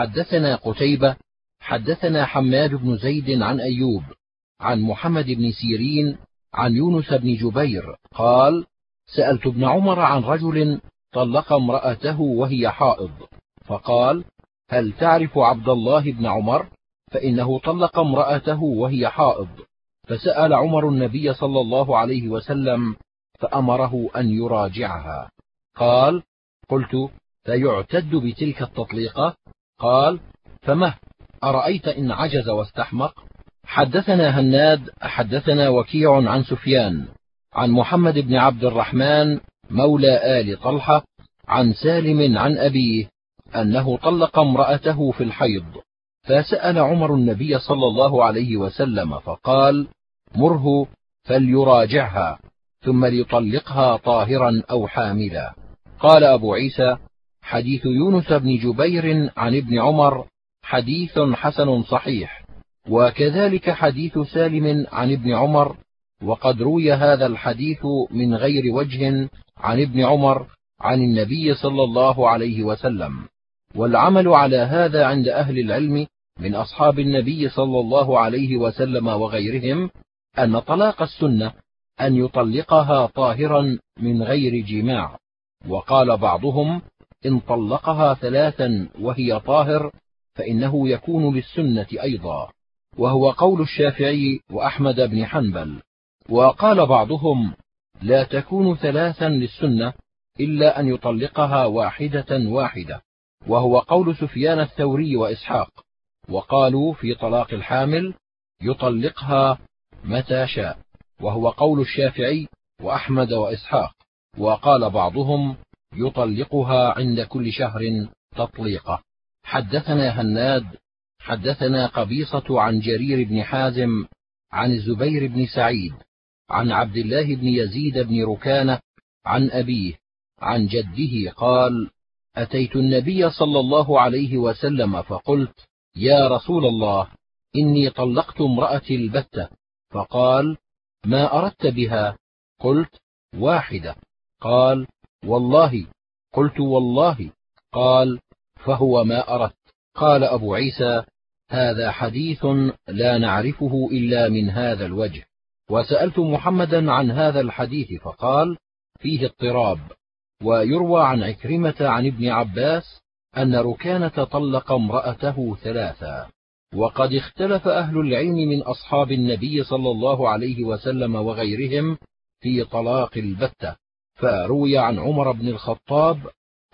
حدثنا قتيبة حدثنا حماد بن زيد عن أيوب عن محمد بن سيرين عن يونس بن جبير قال سألت ابن عمر عن رجل طلق امرأته وهي حائض فقال هل تعرف عبد الله بن عمر؟ فإنه طلق امرأته وهي حائض. فسأل عمر النبي صلى الله عليه وسلم فأمره أن يراجعها. قال قلت فيعتد بتلك التطليقة؟ قال فمه أرأيت إن عجز واستحمق؟ حدثنا هناد حدثنا وكيع عن سفيان عن محمد بن عبد الرحمن مولى آل طلحة عن سالم عن أبيه أنه طلق امرأته في الحيض فسأل عمر النبي صلى الله عليه وسلم فقال مره فليراجعها ثم ليطلقها طاهرا أو حاملا. قال أبو عيسى حديث يونس بن جبير عن ابن عمر حديث حسن صحيح. وكذلك حديث سالم عن ابن عمر وقد روي هذا الحديث من غير وجه عن ابن عمر عن النبي صلى الله عليه وسلم. والعمل على هذا عند أهل العلم من أصحاب النبي صلى الله عليه وسلم وغيرهم أن طلاق السنة أن يطلقها طاهرا من غير جماع. وقال بعضهم إن طلقها ثلاثا وهي طاهر فإنه يكون للسنة أيضا. وهو قول الشافعي وأحمد بن حنبل. وقال بعضهم لا تكون ثلاثا للسنة إلا أن يطلقها واحدة واحدة. وهو قول سفيان الثوري وإسحاق. وقالوا في طلاق الحامل يطلقها متى شاء. وهو قول الشافعي وأحمد وإسحاق. وقال بعضهم يطلقها عند كل شهر تطليقة. حدثنا هناد حدثنا قبيصة عن جرير بن حازم عن الزبير بن سعيد عن عبد الله بن يزيد بن ركانة عن أبيه عن جده قال أتيت النبي صلى الله عليه وسلم فقلت يا رسول الله إني طلقت امرأتي البتة. فقال ما أردت بها؟ قلت واحدة. قال والله. قلت والله. قال فهو ما أردت. قال أبو عيسى هذا حديث لا نعرفه إلا من هذا الوجه. وسألت محمدا عن هذا الحديث فقال فيه اضطراب. ويروى عن عكرمة عن ابن عباس أن ركانة طلق امرأته ثلاثا وقد اختلف أهل العلم من أصحاب النبي صلى الله عليه وسلم وغيرهم في طلاق البتة. فروي عن عمر بن الخطاب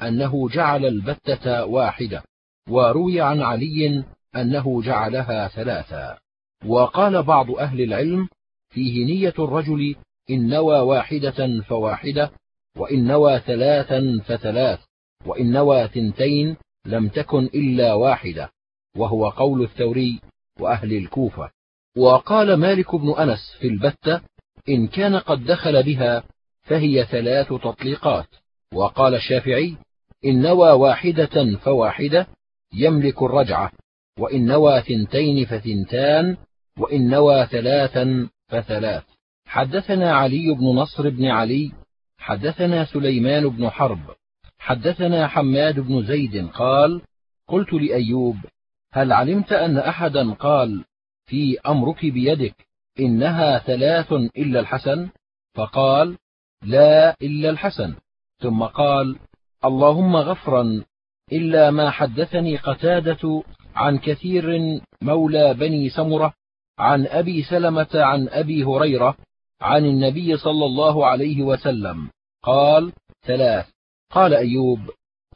أنه جعل البتة واحدة وروي عن علي أنه جعلها ثلاثا وقال بعض أهل العلم فيه نية الرجل إن نوى واحدة فواحدة وإن نوى ثلاثا فثلاث وإن نوى ثنتين لم تكن إلا واحدة وهو قول الثوري وأهل الكوفة. وقال مالك بن أنس في البتة إن كان قد دخل بها فهي ثلاث تطليقات. وقال الشافعي إن نوى واحدة فواحدة يملك الرجعة وإن نوى ثنتين فثنتان وإن نوى ثلاثا فثلاث. حدثنا علي بن نصر بن علي حدثنا سليمان بن حرب حدثنا حماد بن زيد قال قلت لأيوب هل علمت أن أحدا قال في أمرك بيدك إنها ثلاث إلا الحسن؟ فقال لا إلا الحسن. ثم قال اللهم غفرا إلا ما حدثني قتادة عن كثير مولى بني سمرة عن أبي سلمة عن أبي هريرة عن النبي صلى الله عليه وسلم. قال ثلاث. قال أيوب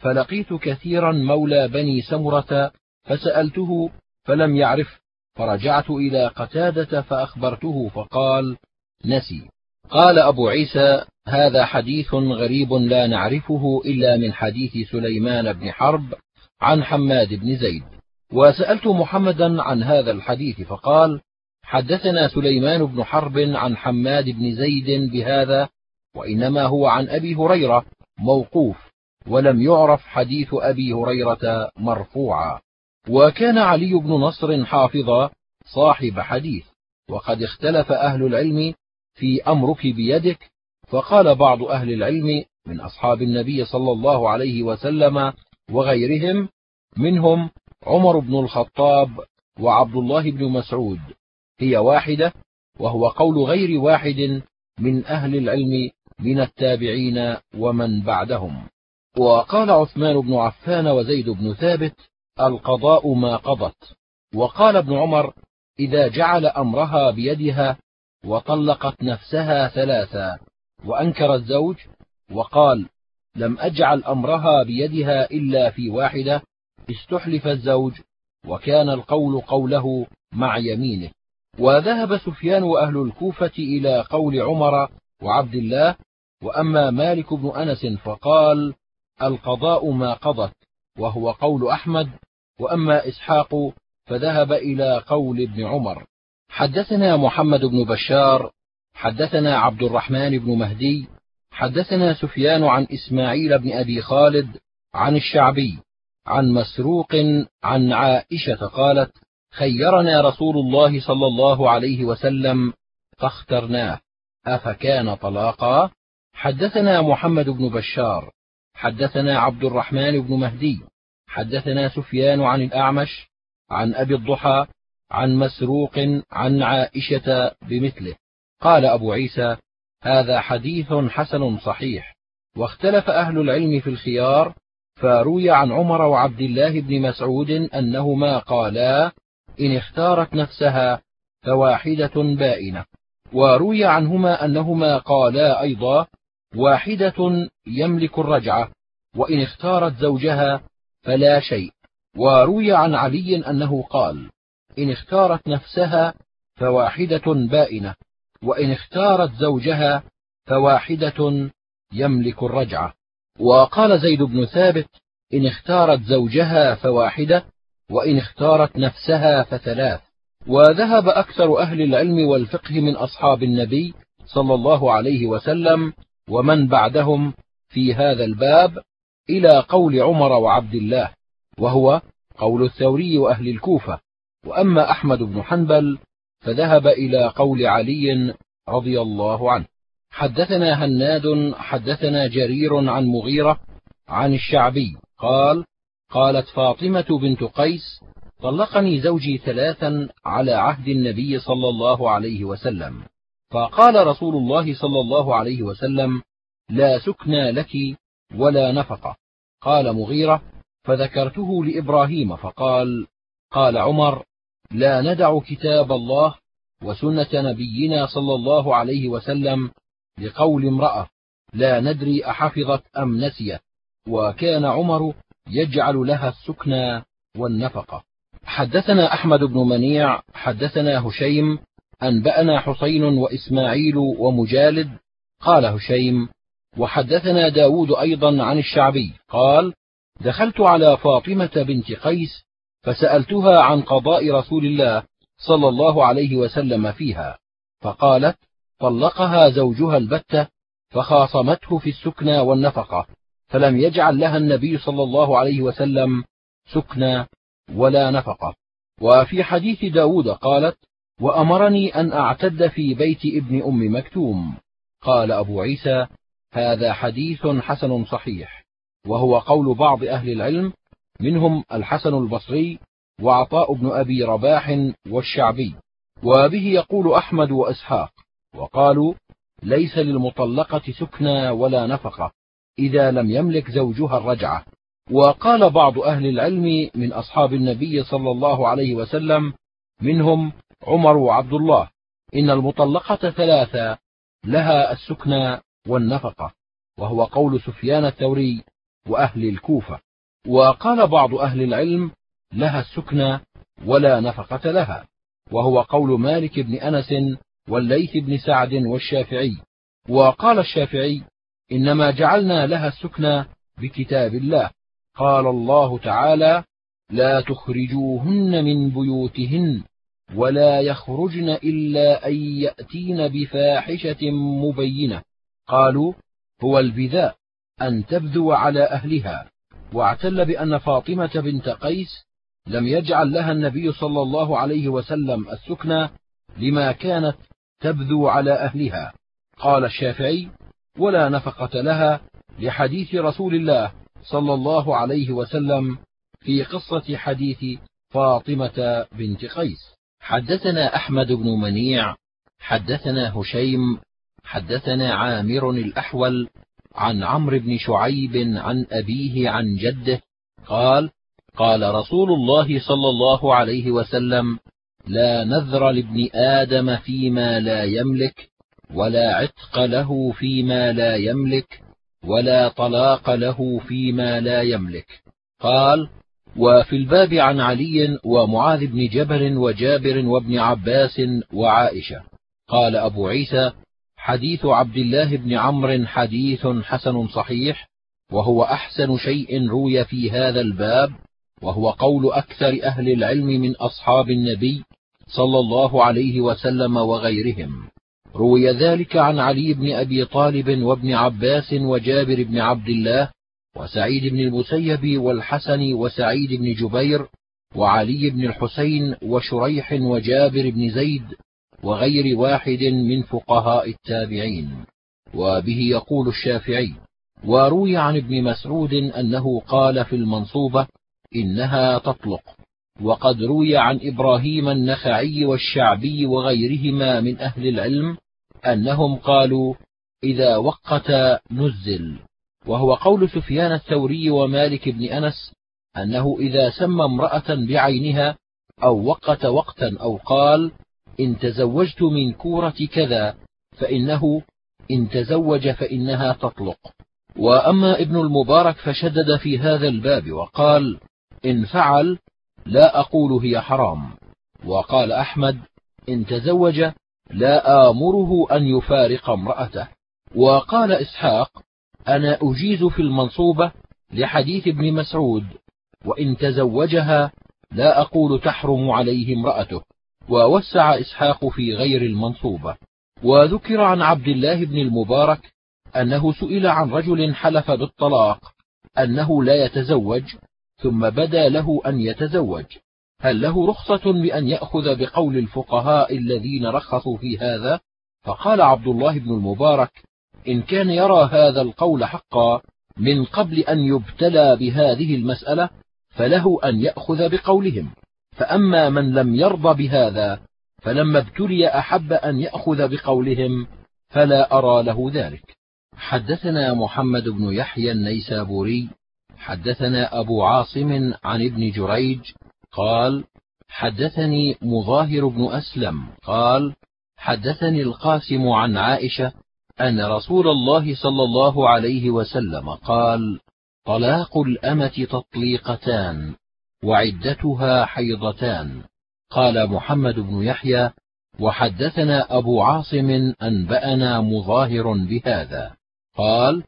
فلقيت كثيرا مولى بني سمرة فسألته فلم يعرف فرجعت إلى قتادة فأخبرته فقال نسي. قال أبو عيسى هذا حديث غريب لا نعرفه إلا من حديث سليمان بن حرب عن حماد بن زيد. وسألت محمدا عن هذا الحديث فقال حدثنا سليمان بن حرب عن حماد بن زيد بهذا وإنما هو عن أبي هريرة موقوف ولم يعرف حديث أبي هريرة مرفوعا. وكان علي بن نصر حافظا صاحب حديث وقد اختلف أهل العلم في أمرك بيدك فقال بعض أهل العلم من أصحاب النبي صلى الله عليه وسلم وغيرهم منهم عمر بن الخطاب وعبد الله بن مسعود. هي واحدة وهو قول غير واحد من أهل العلم من التابعين ومن بعدهم. وقال عثمان بن عفان وزيد بن ثابت القضاء ما قضت. وقال ابن عمر إذا جعل أمرها بيدها وطلقت نفسها ثلاثا. وأنكر الزوج وقال لم أجعل أمرها بيدها إلا في واحدة استحلف الزوج وكان القول قوله مع يمينه. وذهب سفيان وأهل الكوفة إلى قول عمر وعبد الله وأما مالك بن أنس فقال القضاء ما قضت وهو قول أحمد وأما إسحاق فذهب إلى قول ابن عمر. حدثنا محمد بن بشار حدثنا عبد الرحمن بن مهدي حدثنا سفيان عن إسماعيل بن أبي خالد عن الشعبي عن مسروق عن عائشة قالت خيرنا رسول الله صلى الله عليه وسلم فاخترناه. أفكان طلاقا؟ حدثنا محمد بن بشار حدثنا عبد الرحمن بن مهدي حدثنا سفيان عن الأعمش عن أبي الضحى عن مسروق عن عائشة بمثله. قال أبو عيسى هذا حديث حسن صحيح. واختلف أهل العلم في الخيار فروي عن عمر وعبد الله بن مسعود أنهما قالا إن اختارت نفسها فواحدة بائنة. وروي عنهما أنهما قالا أيضا واحدة يملك الرجعة وإن اختارت زوجها فلا شيء. وروي عن علي أنه قال إن اختارت نفسها فواحدة بائنة. وإن اختارت زوجها فواحدة يملك الرجعة. وقال زيد بن ثابت إن اختارت زوجها فواحدة وإن اختارت نفسها فثلاث. وذهب أكثر أهل العلم والفقه من أصحاب النبي صلى الله عليه وسلم ومن بعدهم في هذا الباب إلى قول عمر وعبد الله وهو قول الثوري وأهل الكوفة. وأما أحمد بن حنبل فذهب إلى قول علي رضي الله عنه حدثنا هناد حدثنا جرير عن مغيرة عن الشعبي قال قالت فاطمة بنت قيس طلقني زوجي ثلاثا على عهد النبي صلى الله عليه وسلم. فقال رسول الله صلى الله عليه وسلم لا سكنى لك ولا نفقة. قال مغيرة فذكرته لإبراهيم فقال قال عمر لا ندع كتاب الله وسنة نبينا صلى الله عليه وسلم لقول امرأة لا ندري أحفظت أم نسيت وكان عمر يجعل لها السكنى والنفقة. حدثنا أحمد بن منيع حدثنا هشيم أنبأنا حسين وإسماعيل ومجالد قال هشيم وحدثنا داود أيضا عن الشعبي قال دخلت على فاطمة بنت قيس فسألتها عن قضاء رسول الله صلى الله عليه وسلم فيها فقالت طلقها زوجها البتة فخاصمته في السكنى والنفقة فلم يجعل لها النبي صلى الله عليه وسلم سكنى ولا نفقة. وفي حديث داود قالت وأمرني أن أعتد في بيت ابن أم مكتوم. قال أبو عيسى هذا حديث حسن صحيح وهو قول بعض أهل العلم منهم الحسن البصري وعطاء بن أبي رباح والشعبي. وبه يقول أحمد وإسحاق وقالوا ليس للمطلقة سكنى ولا نفقة إذا لم يملك زوجها الرجعة. وقال بعض أهل العلم من أصحاب النبي صلى الله عليه وسلم منهم عمر وعبد الله إن المطلقة ثلاثة لها السكنى والنفقة وهو قول سفيان الثوري وأهل الكوفة. وقال بعض أهل العلم لها السكنى ولا نفقة لها وهو قول مالك بن أنس والليث بن سعد والشافعي. وقال الشافعي إنما جعلنا لها السكنى بكتاب الله. قال الله تعالى لا تخرجوهن من بيوتهن ولا يخرجن إلا أن يأتين بفاحشة مبينة. قالوا هو البذاء أن تبذو على أهلها. واعتل بأن فاطمة بنت قيس لم يجعل لها النبي صلى الله عليه وسلم السكنى لما كانت تبذو على أهلها. قال الشافعي ولا نفقة لها لحديث رسول الله صلى الله عليه وسلم في قصة حديث فاطمة بنت قيس. حدثنا أحمد بن منيع حدثنا هشيم حدثنا عامر الأحول عن عمرو بن شعيب عن أبيه عن جده قال قال رسول الله صلى الله عليه وسلم لا نذر لابن آدم فيما لا يملك ولا عتق له فيما لا يملك ولا طلاق له فيما لا يملك. قال وفي الباب عن علي ومعاذ بن جبل وجابر وابن عباس وعائشة. قال أبو عيسى حديث عبد الله بن عمرو حديث حسن صحيح وهو أحسن شيء روي في هذا الباب وهو قول أكثر أهل العلم من أصحاب النبي صلى الله عليه وسلم وغيرهم. روي ذلك عن علي بن أبي طالب وابن عباس وجابر بن عبد الله وسعيد بن المسيب والحسن وسعيد بن جبير وعلي بن الحسين وشريح وجابر بن زيد وغير واحد من فقهاء التابعين. وبه يقول الشافعي وروي عن ابن مسعود أنه قال في المنصوبة إنها تطلق. وقد روي عن إبراهيم النخعي والشعبي وغيرهما من أهل العلم أنهم قالوا إذا وقت نزل. وهو قول سفيان الثوري ومالك بن أنس أنه إذا سمى امرأة بعينها أو وقت وقتا أو قال إن تزوجت من كورة كذا فإنه إن تزوج فإنها تطلق. وأما ابن المبارك فشدد في هذا الباب وقال إن فعل لا أقول هي حرام. وقال أحمد إن تزوج لا آمره أن يفارق امرأته. وقال إسحاق أنا أجيز في المنصوبة لحديث ابن مسعود وإن تزوجها لا أقول تحرم عليه امرأته. ووسع إسحاق في غير المنصوبة وذكر عن عبد الله بن المبارك أنه سئل عن رجل حلف بالطلاق أنه لا يتزوج ثم بدا له أن يتزوج. هل له رخصة بأن يأخذ بقول الفقهاء الذين رخصوا في هذا؟ فقال عبد الله بن المبارك إن كان يرى هذا القول حقا من قبل أن يبتلى بهذه المسألة فله أن يأخذ بقولهم. فأما من لم يرض بهذا فلما ابتلي أحب أن يأخذ بقولهم فلا أرى له ذلك. حدثنا محمد بن يحيى النيسابوري حدثنا أبو عاصم عن ابن جريج قال حدثني مظاهر بن أسلم قال حدثني القاسم عن عائشة أن رسول الله صلى الله عليه وسلم قال طلاق الأمة تطليقتان. وعدتها حيضتان. قال محمد بن يحيى وحدثنا أبو عاصم أنبأنا مظاهر بهذا. قال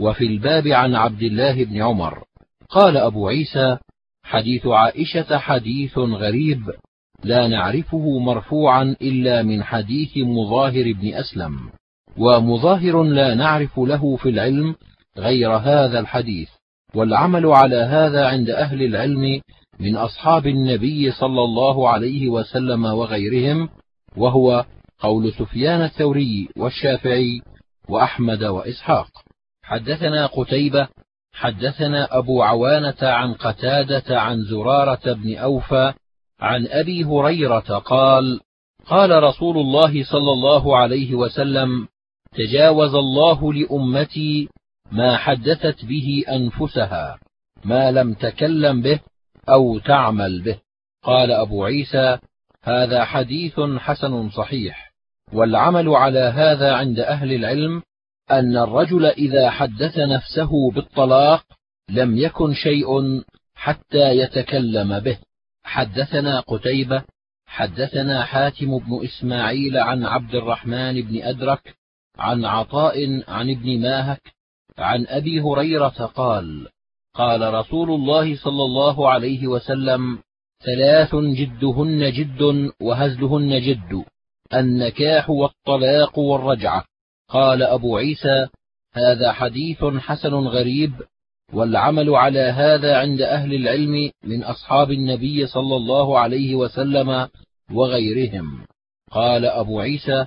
وفي الباب عن عبد الله بن عمر. قال أبو عيسى حديث عائشة حديث غريب لا نعرفه مرفوعا إلا من حديث مظاهر بن أسلم ومظاهر لا نعرف له في العلم غير هذا الحديث والعمل على هذا عند أهل العلم من أصحاب النبي صلى الله عليه وسلم وغيرهم وهو قول سفيان الثوري والشافعي وأحمد وإسحاق. حدثنا قتيبة حدثنا أبو عوانة عن قتادة عن زرارة بن أوفى عن أبي هريرة قال قال رسول الله صلى الله عليه وسلم تجاوز الله لأمتي ما حدثت به أنفسها ما لم تكلم به أو تعمل به. قال أبو عيسى هذا حديث حسن صحيح. والعمل على هذا عند أهل العلم أن الرجل إذا حدث نفسه بالطلاق لم يكن شيء حتى يتكلم به. حدثنا قتيبة حدثنا حاتم بن إسماعيل عن عبد الرحمن بن أدرك عن عطاء عن ابن ماهك عن أبي هريرة قال قال رسول الله صلى الله عليه وسلم ثلاث جدهن جد وهزلهن جد النكاح والطلاق والرجعة. قال أبو عيسى هذا حديث حسن غريب والعمل على هذا عند أهل العلم من أصحاب النبي صلى الله عليه وسلم وغيرهم. قال أبو عيسى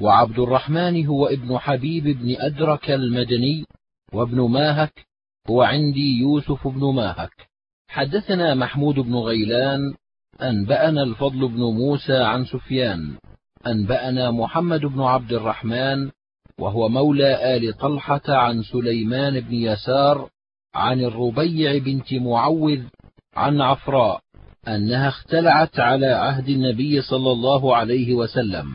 وعبد الرحمن هو ابن حبيب بن أدرك المدني وابن ماهك هو عندي يوسف بن ماهك. حدثنا محمود بن غيلان أنبأنا الفضل بن موسى عن سفيان أنبأنا محمد بن عبد الرحمن وهو مولى آل طلحة عن سليمان بن يسار عن الربيع بنت معوذ عن عفراء أنها اختلعت على عهد النبي صلى الله عليه وسلم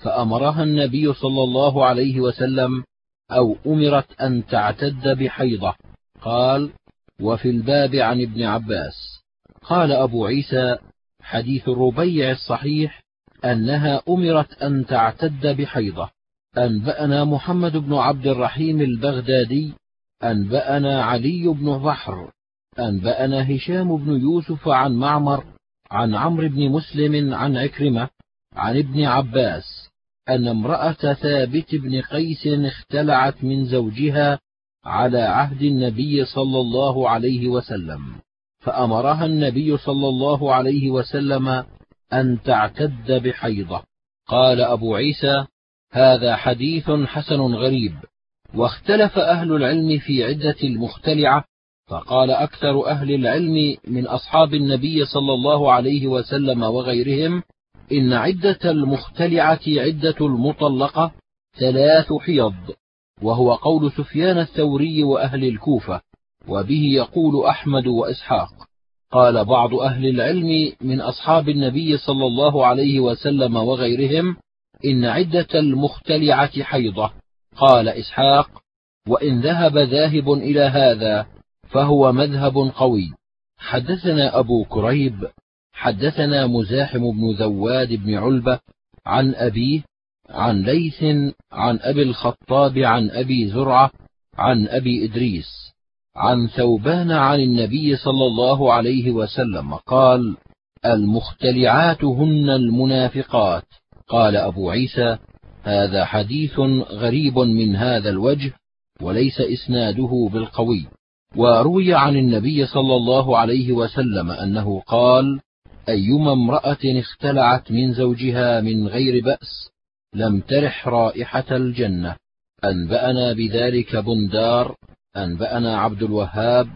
فأمرها النبي صلى الله عليه وسلم أو أمرت أن تعتد بحيضة. قال وفي الباب عن ابن عباس. قال أبو عيسى حديث الربيع الصحيح أنها أمرت أن تعتد بحيضة. أنبأنا محمد بن عبد الرحيم البغدادي. أنبأنا علي بن بحر أنبأنا هشام بن يوسف عن معمر عن عمرو بن مسلم عن عكرمة عن ابن عباس أن امرأة ثابت بن قيس اختلعت من زوجها على عهد النبي صلى الله عليه وسلم فأمرها النبي صلى الله عليه وسلم أن تعتد بحيضة. قال أبو عيسى هذا حديث حسن غريب. واختلف أهل العلم في عدة المختلعة فقال أكثر أهل العلم من أصحاب النبي صلى الله عليه وسلم وغيرهم إن عدة المختلعة عدة المطلقة ثلاث حيض. وهو قول سفيان الثوري وأهل الكوفة وبه يقول أحمد وإسحاق. قال بعض أهل العلم من أصحاب النبي صلى الله عليه وسلم وغيرهم إن عدة المختلعة حيضة. قال إسحاق وإن ذهب ذاهب إلى هذا فهو مذهب قوي. حدثنا أبو كريب حدثنا مزاحم بن ذواد بن علبة عن أبيه عن ليث عن أبي الخطاب عن أبي زرعة عن أبي إدريس عن ثوبان عن النبي صلى الله عليه وسلم قال المختلعات هن المنافقات. قال أبو عيسى هذا حديث غريب من هذا الوجه وليس إسناده بالقوي. وروي عن النبي صلى الله عليه وسلم أنه قال أيما امرأة اختلعت من زوجها من غير بأس لم ترح رائحة الجنة. أنبأنا بذلك بندار أنبأنا عبد الوهاب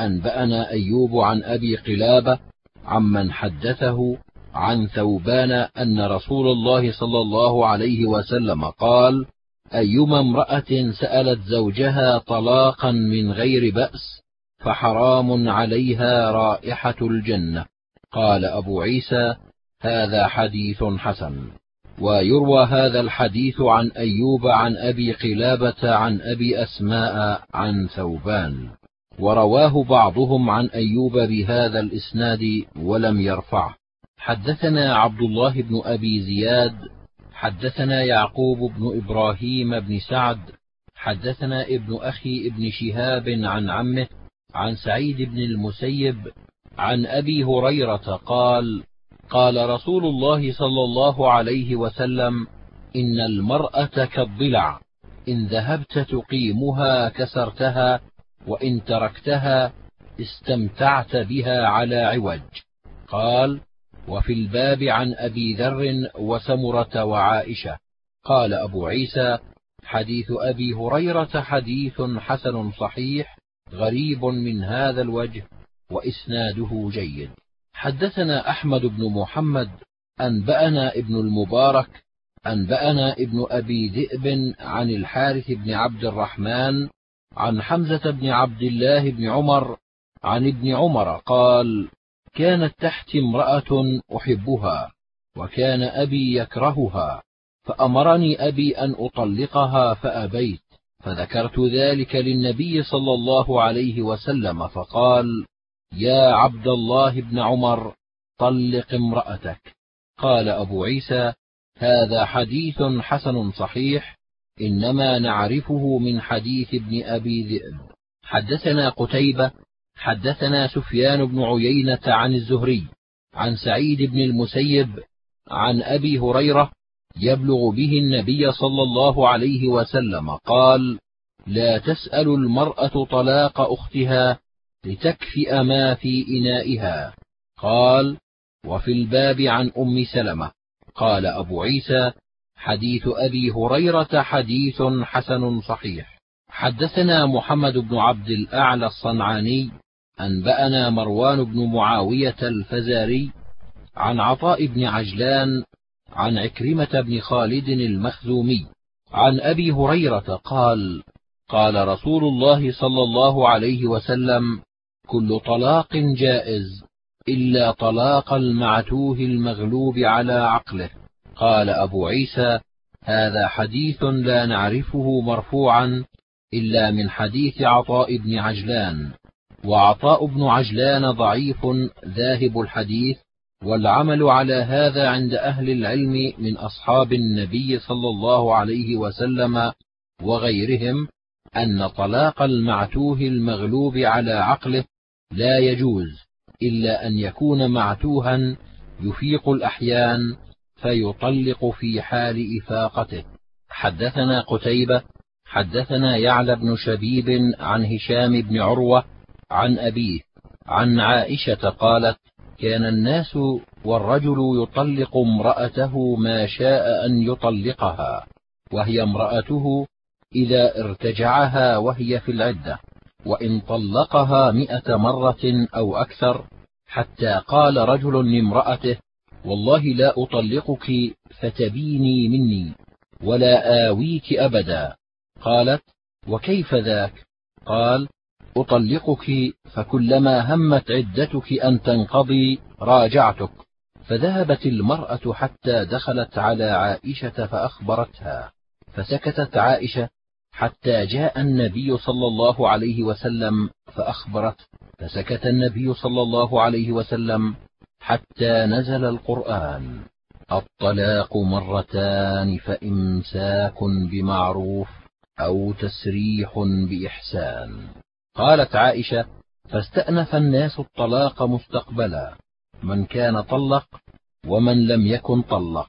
أنبأنا أيوب عن أبي قلابة عمن حدثه عن ثوبان أن رسول الله صلى الله عليه وسلم قال أيما امرأة سألت زوجها طلاقا من غير بأس فحرام عليها رائحة الجنة. قال أبو عيسى هذا حديث حسن. ويروى هذا الحديث عن أيوب عن أبي قلابة عن أبي أسماء عن ثوبان. ورواه بعضهم عن أيوب بهذا الإسناد ولم يرفعه. حدثنا عبد الله بن أبي زياد حدثنا يعقوب بن إبراهيم بن سعد حدثنا ابن أخي ابن شهاب عن عمه عن سعيد بن المسيب عن أبي هريرة قال قال رسول الله صلى الله عليه وسلم إن المرأة كالضلع إن ذهبت تقيمها كسرتها وإن تركتها استمتعت بها على عوج. قال وفي الباب عن أبي ذر وسمرة وعائشة. قال أبو عيسى حديث أبي هريرة حديث حسن صحيح غريب من هذا الوجه وإسناده جيد. حدثنا أحمد بن محمد أنبأنا ابن المبارك أنبأنا ابن أبي ذئب عن الحارث بن عبد الرحمن عن حمزة بن عبد الله بن عمر عن ابن عمر قال كانت تحتي امرأة أحبها وكان أبي يكرهها فأمرني أبي أن أطلقها فأبيت فذكرت ذلك للنبي صلى الله عليه وسلم فقال يا عبد الله بن عمر طلق امرأتك. قال أبو عيسى هذا حديث حسن صحيح إنما نعرفه من حديث ابن أبي ذئب. حدثنا قتيبة حدثنا سفيان بن عيينة عن الزهري عن سعيد بن المسيب عن أبي هريرة يبلغ به النبي صلى الله عليه وسلم قال لا تسأل المرأة طلاق أختها لتكفئ ما في إنائها. قال وفي الباب عن أم سلمة. قال أبو عيسى حديث أبي هريرة حديث حسن صحيح. حدثنا محمد بن عبد الأعلى الصنعاني أنبأنا مروان بن معاوية الفزاري عن عطاء بن عجلان عن عكرمة بن خالد المخزومي عن أبي هريرة قال قال رسول الله صلى الله عليه وسلم كل طلاق جائز إلا طلاق المعتوه المغلوب على عقله. قال أبو عيسى هذا حديث لا نعرفه مرفوعا إلا من حديث عطاء بن عجلان. وعطاء بن عجلان ضعيف ذاهب الحديث والعمل على هذا عند أهل العلم من أصحاب النبي صلى الله عليه وسلم وغيرهم أن طلاق المعتوه المغلوب على عقله لا يجوز إلا أن يكون معتوها يفيق الأحيان فيطلق في حال إفاقته. حدثنا قتيبة حدثنا يعلى بن شبيب عن هشام بن عروة عن أبيه عن عائشة قالت كان الناس والرجل يطلق امرأته ما شاء أن يطلقها وهي امرأته إذا ارتجعها وهي في العدة. وإن طلقها مئة مرة أو أكثر حتى قال رجل لامرأته والله لا أطلقك فتبيني مني ولا آويك أبدا. قالت وكيف ذاك؟ قال أطلقك فكلما همت عدتك أن تنقضي راجعتك. فذهبت المرأة حتى دخلت على عائشة فأخبرتها. فسكتت عائشة حتى جاء النبي صلى الله عليه وسلم فأخبرت فسكت النبي صلى الله عليه وسلم حتى نزل القرآن. الطلاق مرتان فإمساك بمعروف أو تسريح بإحسان. قالت عائشة فاستأنف الناس الطلاق مستقبلا من كان طلق ومن لم يكن طلق.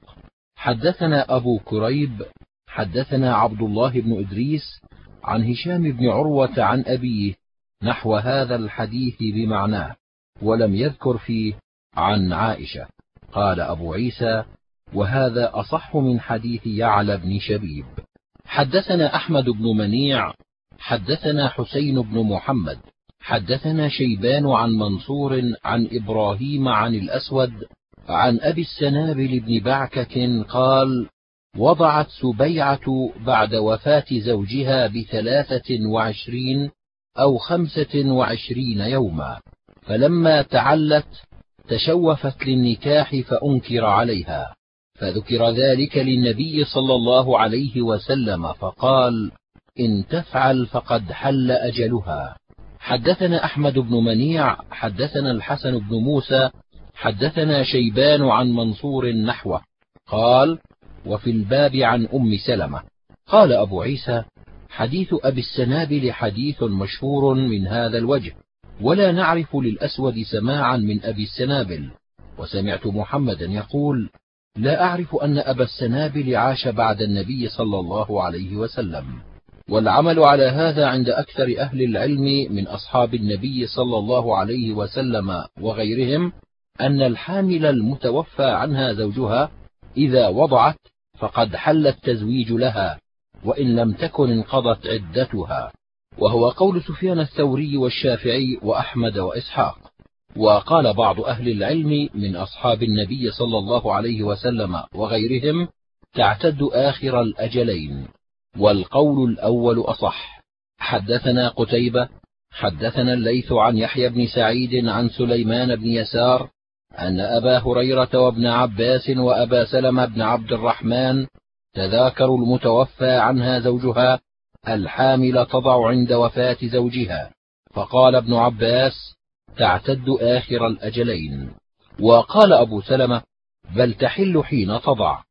حدثنا أبو كريب حدثنا عبد الله بن إدريس عن هشام بن عروة عن أبيه نحو هذا الحديث بمعناه ولم يذكر فيه عن عائشة. قال أبو عيسى وهذا أصح من حديث يعلى بن شبيب. حدثنا أحمد بن منيع حدثنا حسين بن محمد حدثنا شيبان عن منصور عن إبراهيم عن الأسود عن أبي السنابل بن بعكك قال وضعت سبيعة بعد وفاة زوجها بثلاثة وعشرين أو خمسة وعشرين يوما فلما تعلت تشوفت للنكاح فأنكر عليها فذكر ذلك للنبي صلى الله عليه وسلم فقال إن تفعل فقد حل أجلها. حدثنا أحمد بن منيع حدثنا الحسن بن موسى حدثنا شيبان عن منصور نحوه قال وفي الباب عن أم سلمة. قال أبو عيسى حديث أبي السنابل حديث مشهور من هذا الوجه ولا نعرف للأسود سماعا من أبي السنابل. وسمعت محمدا يقول لا أعرف أن أبا السنابل عاش بعد النبي صلى الله عليه وسلم. والعمل على هذا عند أكثر أهل العلم من أصحاب النبي صلى الله عليه وسلم وغيرهم أن الحامل المتوفى عنها زوجها إذا وضعت فقد حل التزويج لها وإن لم تكن انقضت عدتها. وهو قول سفيان الثوري والشافعي وأحمد وإسحاق. وقال بعض أهل العلم من أصحاب النبي صلى الله عليه وسلم وغيرهم تعتد آخر الأجلين. والقول الأول أصح. حدثنا قتيبة حدثنا الليث عن يحيى بن سعيد عن سليمان بن يسار أن أبا هريرة وابن عباس وأبا سلمة بن عبد الرحمن تذاكروا المتوفى عنها زوجها الحامل تضع عند وفاة زوجها فقال ابن عباس تعتد آخر الأجلين وقال أبو سلمة بل تحل حين تضع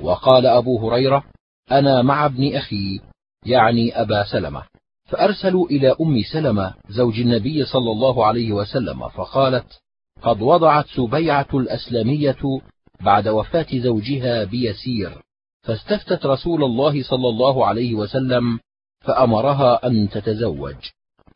وقال أبو هريرة أنا مع ابن أخي يعني أبا سلمة فأرسلوا إلى أم سلمة زوج النبي صلى الله عليه وسلم فقالت قد وضعت سبيعة الأسلمية بعد وفاة زوجها بيسير فاستفتت رسول الله صلى الله عليه وسلم فأمرها أن تتزوج.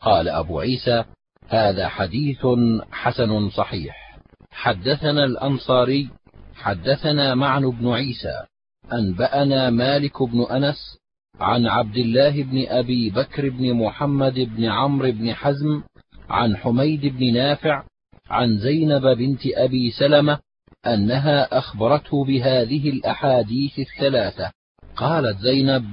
قال أبو عيسى هذا حديث حسن صحيح. حدثنا الأنصاري حدثنا معن بن عيسى أنبأنا مالك بن أنس عن عبد الله بن أبي بكر بن محمد بن عمرو بن حزم عن حميد بن نافع عن زينب بنت أبي سلمة أنها أخبرته بهذه الأحاديث الثلاثة. قالت زينب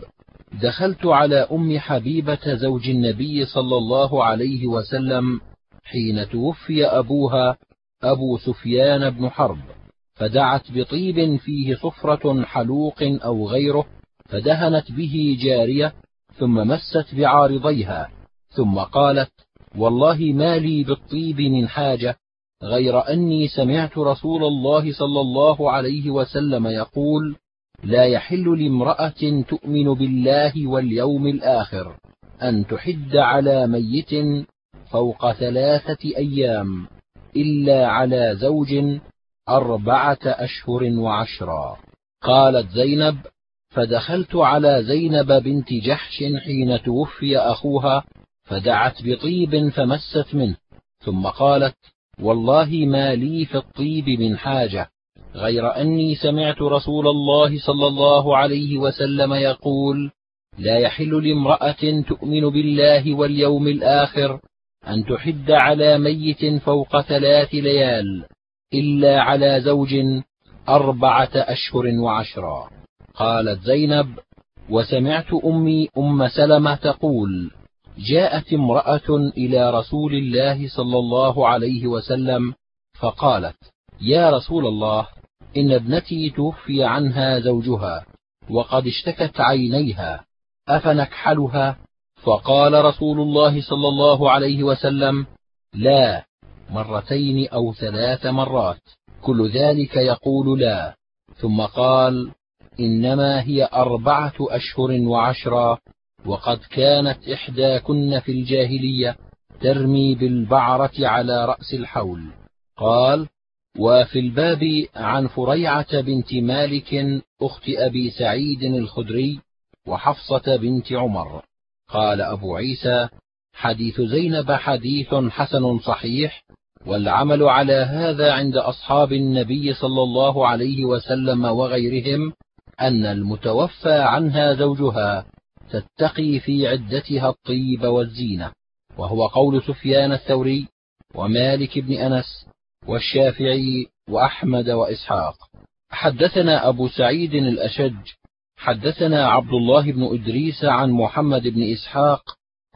دخلت على أم حبيبة زوج النبي صلى الله عليه وسلم حين توفي أبوها أبو سفيان بن حرب فدعت بطيب فيه صفرة حلوق أو غيره فدهنت به جارية ثم مست بعارضيها ثم قالت والله ما لي بالطيب من حاجة غير أني سمعت رسول الله صلى الله عليه وسلم يقول لا يحل لامرأة تؤمن بالله واليوم الآخر أن تحد على ميت فوق ثلاثة أيام إلا على زوج أربعة أشهر وعشرا قالت زينب فدخلت على زينب بنت جحش حين توفي أخوها فدعت بطيب فمست منه ثم قالت والله ما لي في الطيب من حاجة غير أني سمعت رسول الله صلى الله عليه وسلم يقول لا يحل لامرأة تؤمن بالله واليوم الآخر أن تحد على ميت فوق ثلاث ليال إلا على زوج أربعة أشهر وعشرا قالت زينب وسمعت أمي أم سلمة تقول جاءت امرأة إلى رسول الله صلى الله عليه وسلم فقالت يا رسول الله إن ابنتي توفي عنها زوجها وقد اشتكت عينيها أفنكحلها؟ فقال رسول الله صلى الله عليه وسلم لا مرتين أو ثلاث مرات كل ذلك يقول لا. ثم قال إنما هي أربعة أشهر وعشرا وقد كانت إحداكن في الجاهلية ترمي بالبعرة على رأس الحول. قال وفي الباب عن فريعة بنت مالك أخت أبي سعيد الخدري وحفصة بنت عمر. قال أبو عيسى حديث زينب حديث حسن صحيح والعمل على هذا عند أصحاب النبي صلى الله عليه وسلم وغيرهم أن المتوفى عنها زوجها تتقي في عدتها الطيب والزينة وهو قول سفيان الثوري ومالك بن أنس والشافعي وأحمد وإسحاق. حدثنا أبو سعيد الأشج حدثنا عبد الله بن إدريس عن محمد بن إسحاق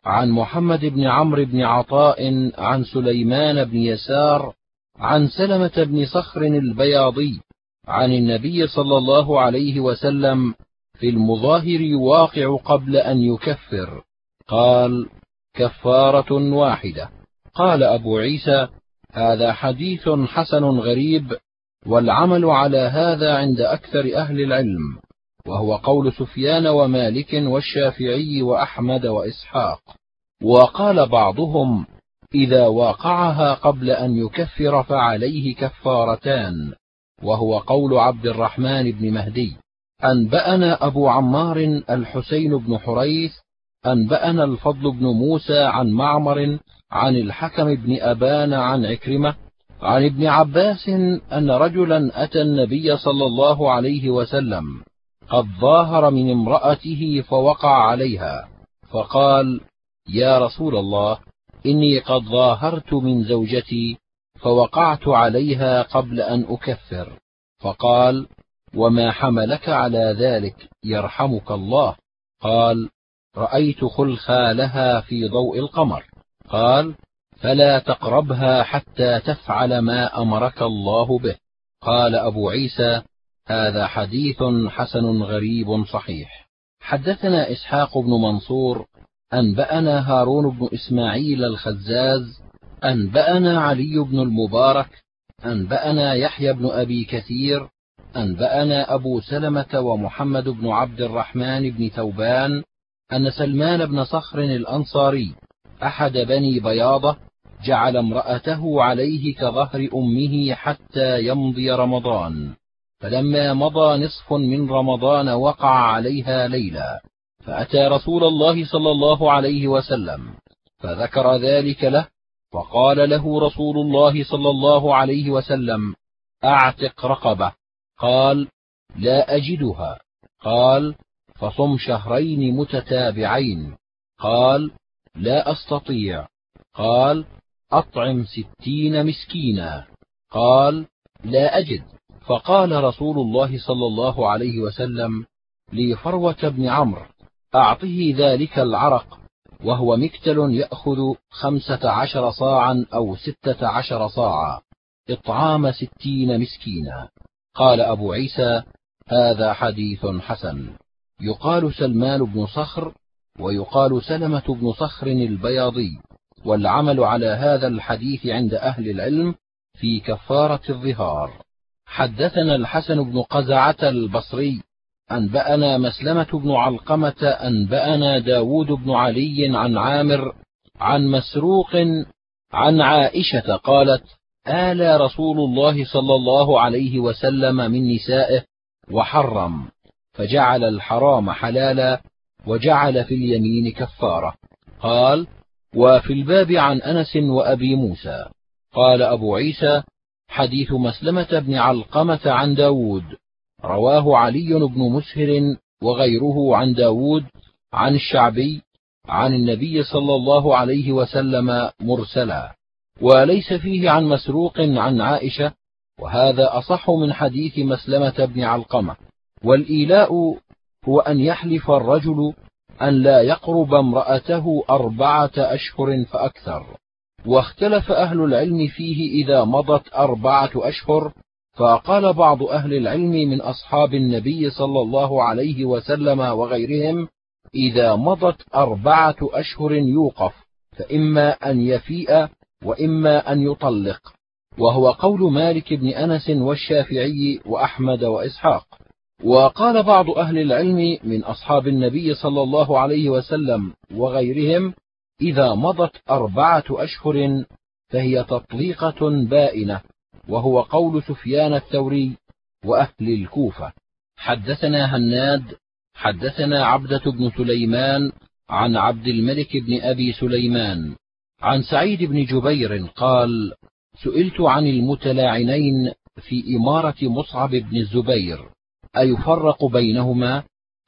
عن محمد بن عمرو بن عطاء عن سليمان بن يسار عن سلمة بن صخر البياضي عن النبي صلى الله عليه وسلم في المظاهر يواقع قبل أن يكفر. قال كفارة واحدة. قال أبو عيسى هذا حديث حسن غريب والعمل على هذا عند أكثر أهل العلم وهو قول سفيان ومالك والشافعي وأحمد وإسحاق. وقال بعضهم إذا واقعها قبل أن يكفر فعليه كفارتان وهو قول عبد الرحمن بن مهدي. أنبأنا أبو عمار الحسين بن حريث أنبأنا الفضل بن موسى عن معمر عن الحكم بن أبان عن عكرمة عن ابن عباس أن رجلا أتى النبي صلى الله عليه وسلم قد ظاهر من امرأته فوقع عليها فقال يا رسول الله إني قد ظاهرت من زوجتي فوقعت عليها قبل أن أكفر فقال وما حملك على ذلك يرحمك الله. قال رأيت خلخالها في ضوء القمر. قال فلا تقربها حتى تفعل ما أمرك الله به. قال أبو عيسى هذا حديث حسن غريب صحيح. حدثنا إسحاق بن منصور أنبأنا هارون بن إسماعيل الخزاز أنبأنا علي بن المبارك أنبأنا يحيى بن أبي كثير أنبأنا أبو سلمة ومحمد بن عبد الرحمن بن ثوبان أن سلمان بن صخر الأنصاري أحد بني بياضة جعل امرأته عليه كظهر أمه حتى يمضي رمضان فلما مضى نصف من رمضان وقع عليها ليلا فأتى رسول الله صلى الله عليه وسلم فذكر ذلك له فقال له رسول الله صلى الله عليه وسلم أعتق رقبة. قال لا أجدها. قال فصم شهرين متتابعين. قال لا أستطيع. قال أطعم ستين مسكينا. قال لا أجد. فقال رسول الله صلى الله عليه وسلم لفروة بن عمرو أعطه ذلك العرق وهو مكتل يأخذ خمسة عشر صاعا أو ستة عشر صاعا. إطعام ستين مسكينا. قال أبو عيسى هذا حديث حسن. يقال سلمان بن صخر ويقال سلمة بن صخر البياضي والعمل على هذا الحديث عند أهل العلم في كفارة الظهار. حدثنا الحسن بن قزعة البصري أنبأنا مسلمة بن علقمة أنبأنا داود بن علي عن عامر عن مسروق عن عائشة قالت آلى رسول الله صلى الله عليه وسلم من نسائه وحرم فجعل الحرام حلالا وجعل في اليمين كفارة. قال وفي الباب عن أنس وأبي موسى. قال أبو عيسى حديث مسلمة بن علقمة عن داود. رواه علي بن مسهر وغيره عن داود عن الشعبي عن النبي صلى الله عليه وسلم مرسلا. وليس فيه عن مسروق عن عائشة وهذا أصح من حديث مسلمة بن علقمة. والإيلاء هو أن يحلف الرجل أن لا يقرب امرأته أربعة أشهر فأكثر. واختلف أهل العلم فيه إذا مضت أربعة أشهر فقال بعض أهل العلم من أصحاب النبي صلى الله عليه وسلم وغيرهم إذا مضت أربعة أشهر يوقف فإما أن يفيء وإما أن يطلق وهو قول مالك بن أنس والشافعي وأحمد وإسحاق. وقال بعض أهل العلم من أصحاب النبي صلى الله عليه وسلم وغيرهم إذا مضت أربعة أشهر فهي تطليقة بائنة وهو قول سفيان الثوري وأهل الكوفة. حدثنا هناد حدثنا عبدة بن سليمان عن عبد الملك بن أبي سليمان. عن سعيد بن جبير قال سئلت عن المتلاعنين في إمارة مصعب بن الزبير أيفرق بينهما؟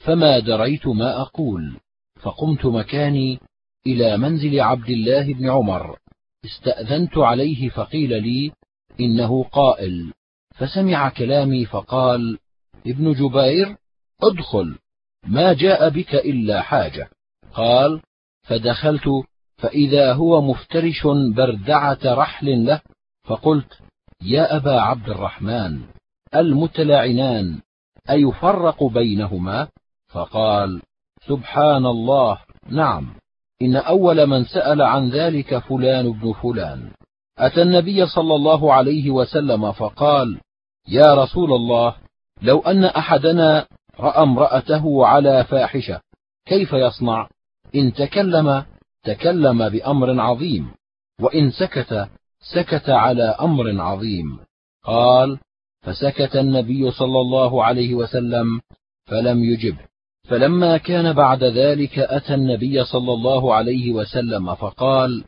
فما دريت ما أقول. فقمت مكاني إلى منزل عبد الله بن عمر. استأذنت عليه فقيل لي إنه قائل. فسمع كلامي فقال ابن جبير ادخل ما جاء بك إلا حاجة. قال فدخلت فإذا هو مفترش بردعة رحل له فقلت يا أبا عبد الرحمن المتلاعنان أيفرق بينهما؟ فقال سبحان الله نعم. إن أول من سأل عن ذلك فلان بن فلان. أتى النبي صلى الله عليه وسلم فقال يا رسول الله لو أن أحدنا رأى امرأته على فاحشة كيف يصنع؟ إن تكلم تكلم بأمر عظيم وإن سكت سكت على أمر عظيم. قال فسكت النبي صلى الله عليه وسلم فلم يجبه فلما كان بعد ذلك أتى النبي صلى الله عليه وسلم فقال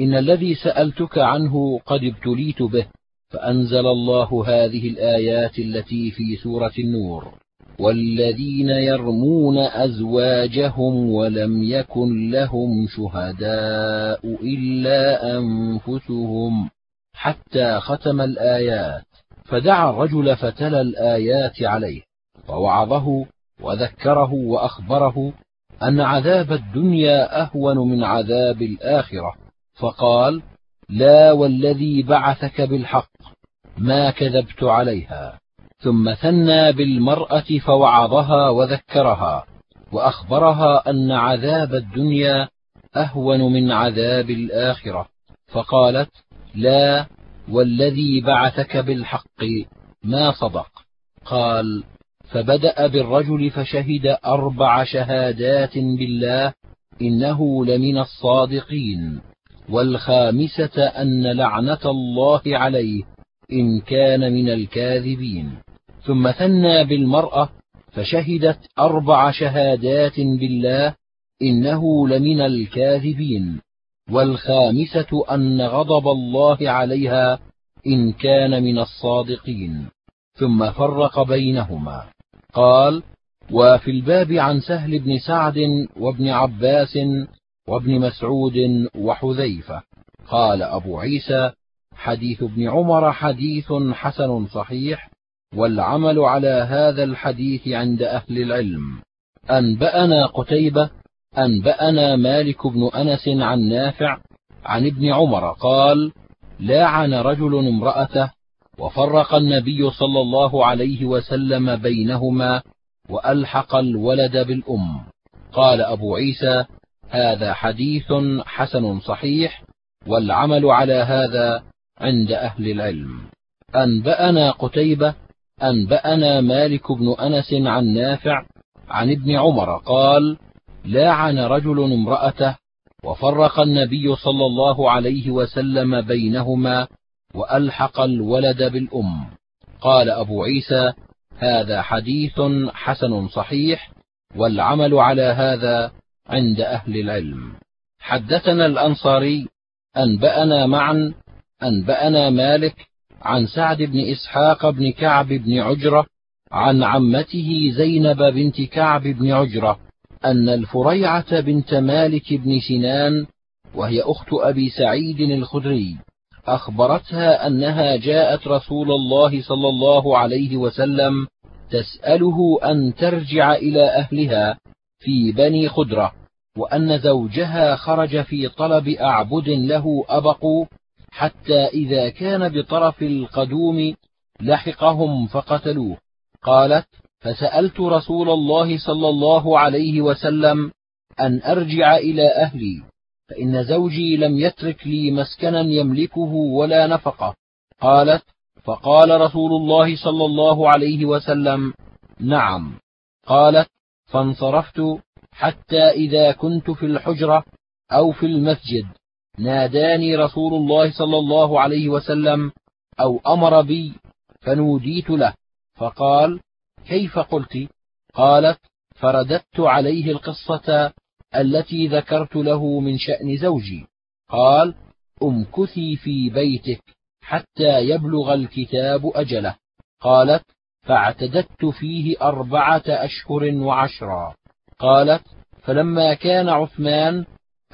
إن الذي سألتك عنه قد ابتليت به فأنزل الله هذه الآيات التي في سورة النور. والذين يرمون أزواجهم ولم يكن لهم شهداء إلا أنفسهم حتى ختم الآيات. فدعا الرجل فتلا الآيات عليه ووعظه وذكره وأخبره أن عذاب الدنيا أهون من عذاب الآخرة. فقال لا والذي بعثك بالحق ما كذبت عليها. ثم ثنى بالمرأة فوعظها وذكرها وأخبرها أن عذاب الدنيا أهون من عذاب الآخرة فقالت لا والذي بعثك بالحق ما صدق. قال فبدأ بالرجل فشهد أربع شهادات بالله إنه لمن الصادقين والخامسة أن لعنة الله عليه إن كان من الكاذبين. ثم ثنى بالمرأة فشهدت أربع شهادات بالله إنه لمن الكاذبين. والخامسة أن غضب الله عليها إن كان من الصادقين. ثم فرق بينهما. قال وفي الباب عن سهل بن سعد وابن عباس وابن مسعود وحذيفة. قال أبو عيسى حديث ابن عمر حديث حسن صحيح والعمل على هذا الحديث عند أهل العلم. أنبأنا قتيبة أنبأنا مالك بن أنس عن نافع عن ابن عمر قال لاعن رجل امرأته وفرق النبي صلى الله عليه وسلم بينهما وألحق الولد بالأم. قال أبو عيسى هذا حديث حسن صحيح والعمل على هذا عند أهل العلم. أنبأنا قتيبة أنبأنا مالك بن أنس عن نافع عن ابن عمر قال لاعن رجل امرأته وفرق النبي صلى الله عليه وسلم بينهما وألحق الولد بالأم. قال أبو عيسى هذا حديث حسن صحيح والعمل على هذا عند أهل العلم. حدثنا الأنصاري أنبأنا معا أنبأنا مالك عن سعد بن إسحاق بن كعب بن عجرة عن عمته زينب بنت كعب بن عجرة أن الفريعة بنت مالك بن سنان وهي أخت أبي سعيد الخدري أخبرتها أنها جاءت رسول الله صلى الله عليه وسلم تسأله أن ترجع إلى أهلها في بني خدرة وأن زوجها خرج في طلب أعبد له أبقوا حتى إذا كان بطرف القدوم لحقهم فقتلوه. قالت فسألت رسول الله صلى الله عليه وسلم أن أرجع إلى أهلي فإن زوجي لم يترك لي مسكنا يملكه ولا نفقة. قالت فقال رسول الله صلى الله عليه وسلم نعم. قالت فانصرفت حتى إذا كنت في الحجرة أو في المسجد. ناداني رسول الله صلى الله عليه وسلم أو أمر بي فنوديت له. فقال كيف قلت؟ قالت فرددت عليه القصة التي ذكرت له من شأن زوجي. قال امكثي في بيتك حتى يبلغ الكتاب أجله. قالت فاعتددت فيه أربعة أشهر وعشرا. قالت فلما كان عثمان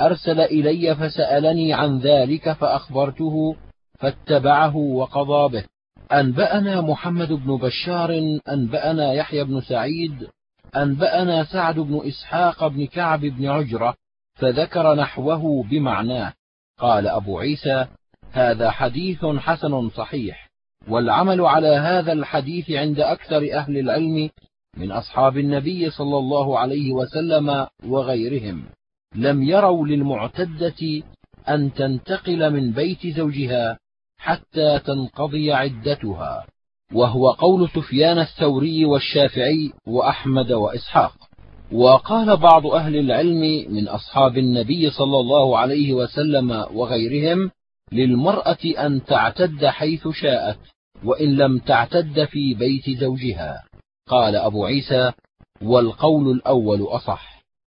أرسل إلي فسألني عن ذلك فأخبرته فاتبعه وقضى به. أنبأنا محمد بن بشار أنبأنا يحيى بن سعيد أنبأنا سعد بن إسحاق بن كعب بن عجرة فذكر نحوه بمعناه. قال أبو عيسى هذا حديث حسن صحيح والعمل على هذا الحديث عند أكثر أهل العلم من أصحاب النبي صلى الله عليه وسلم وغيرهم. لم يروا للمعتدة أن تنتقل من بيت زوجها حتى تنقضي عدتها وهو قول سفيان الثوري والشافعي وأحمد وإسحاق. وقال بعض أهل العلم من أصحاب النبي صلى الله عليه وسلم وغيرهم للمرأة أن تعتد حيث شاءت وإن لم تعتد في بيت زوجها. قال أبو عيسى والقول الأول أصح.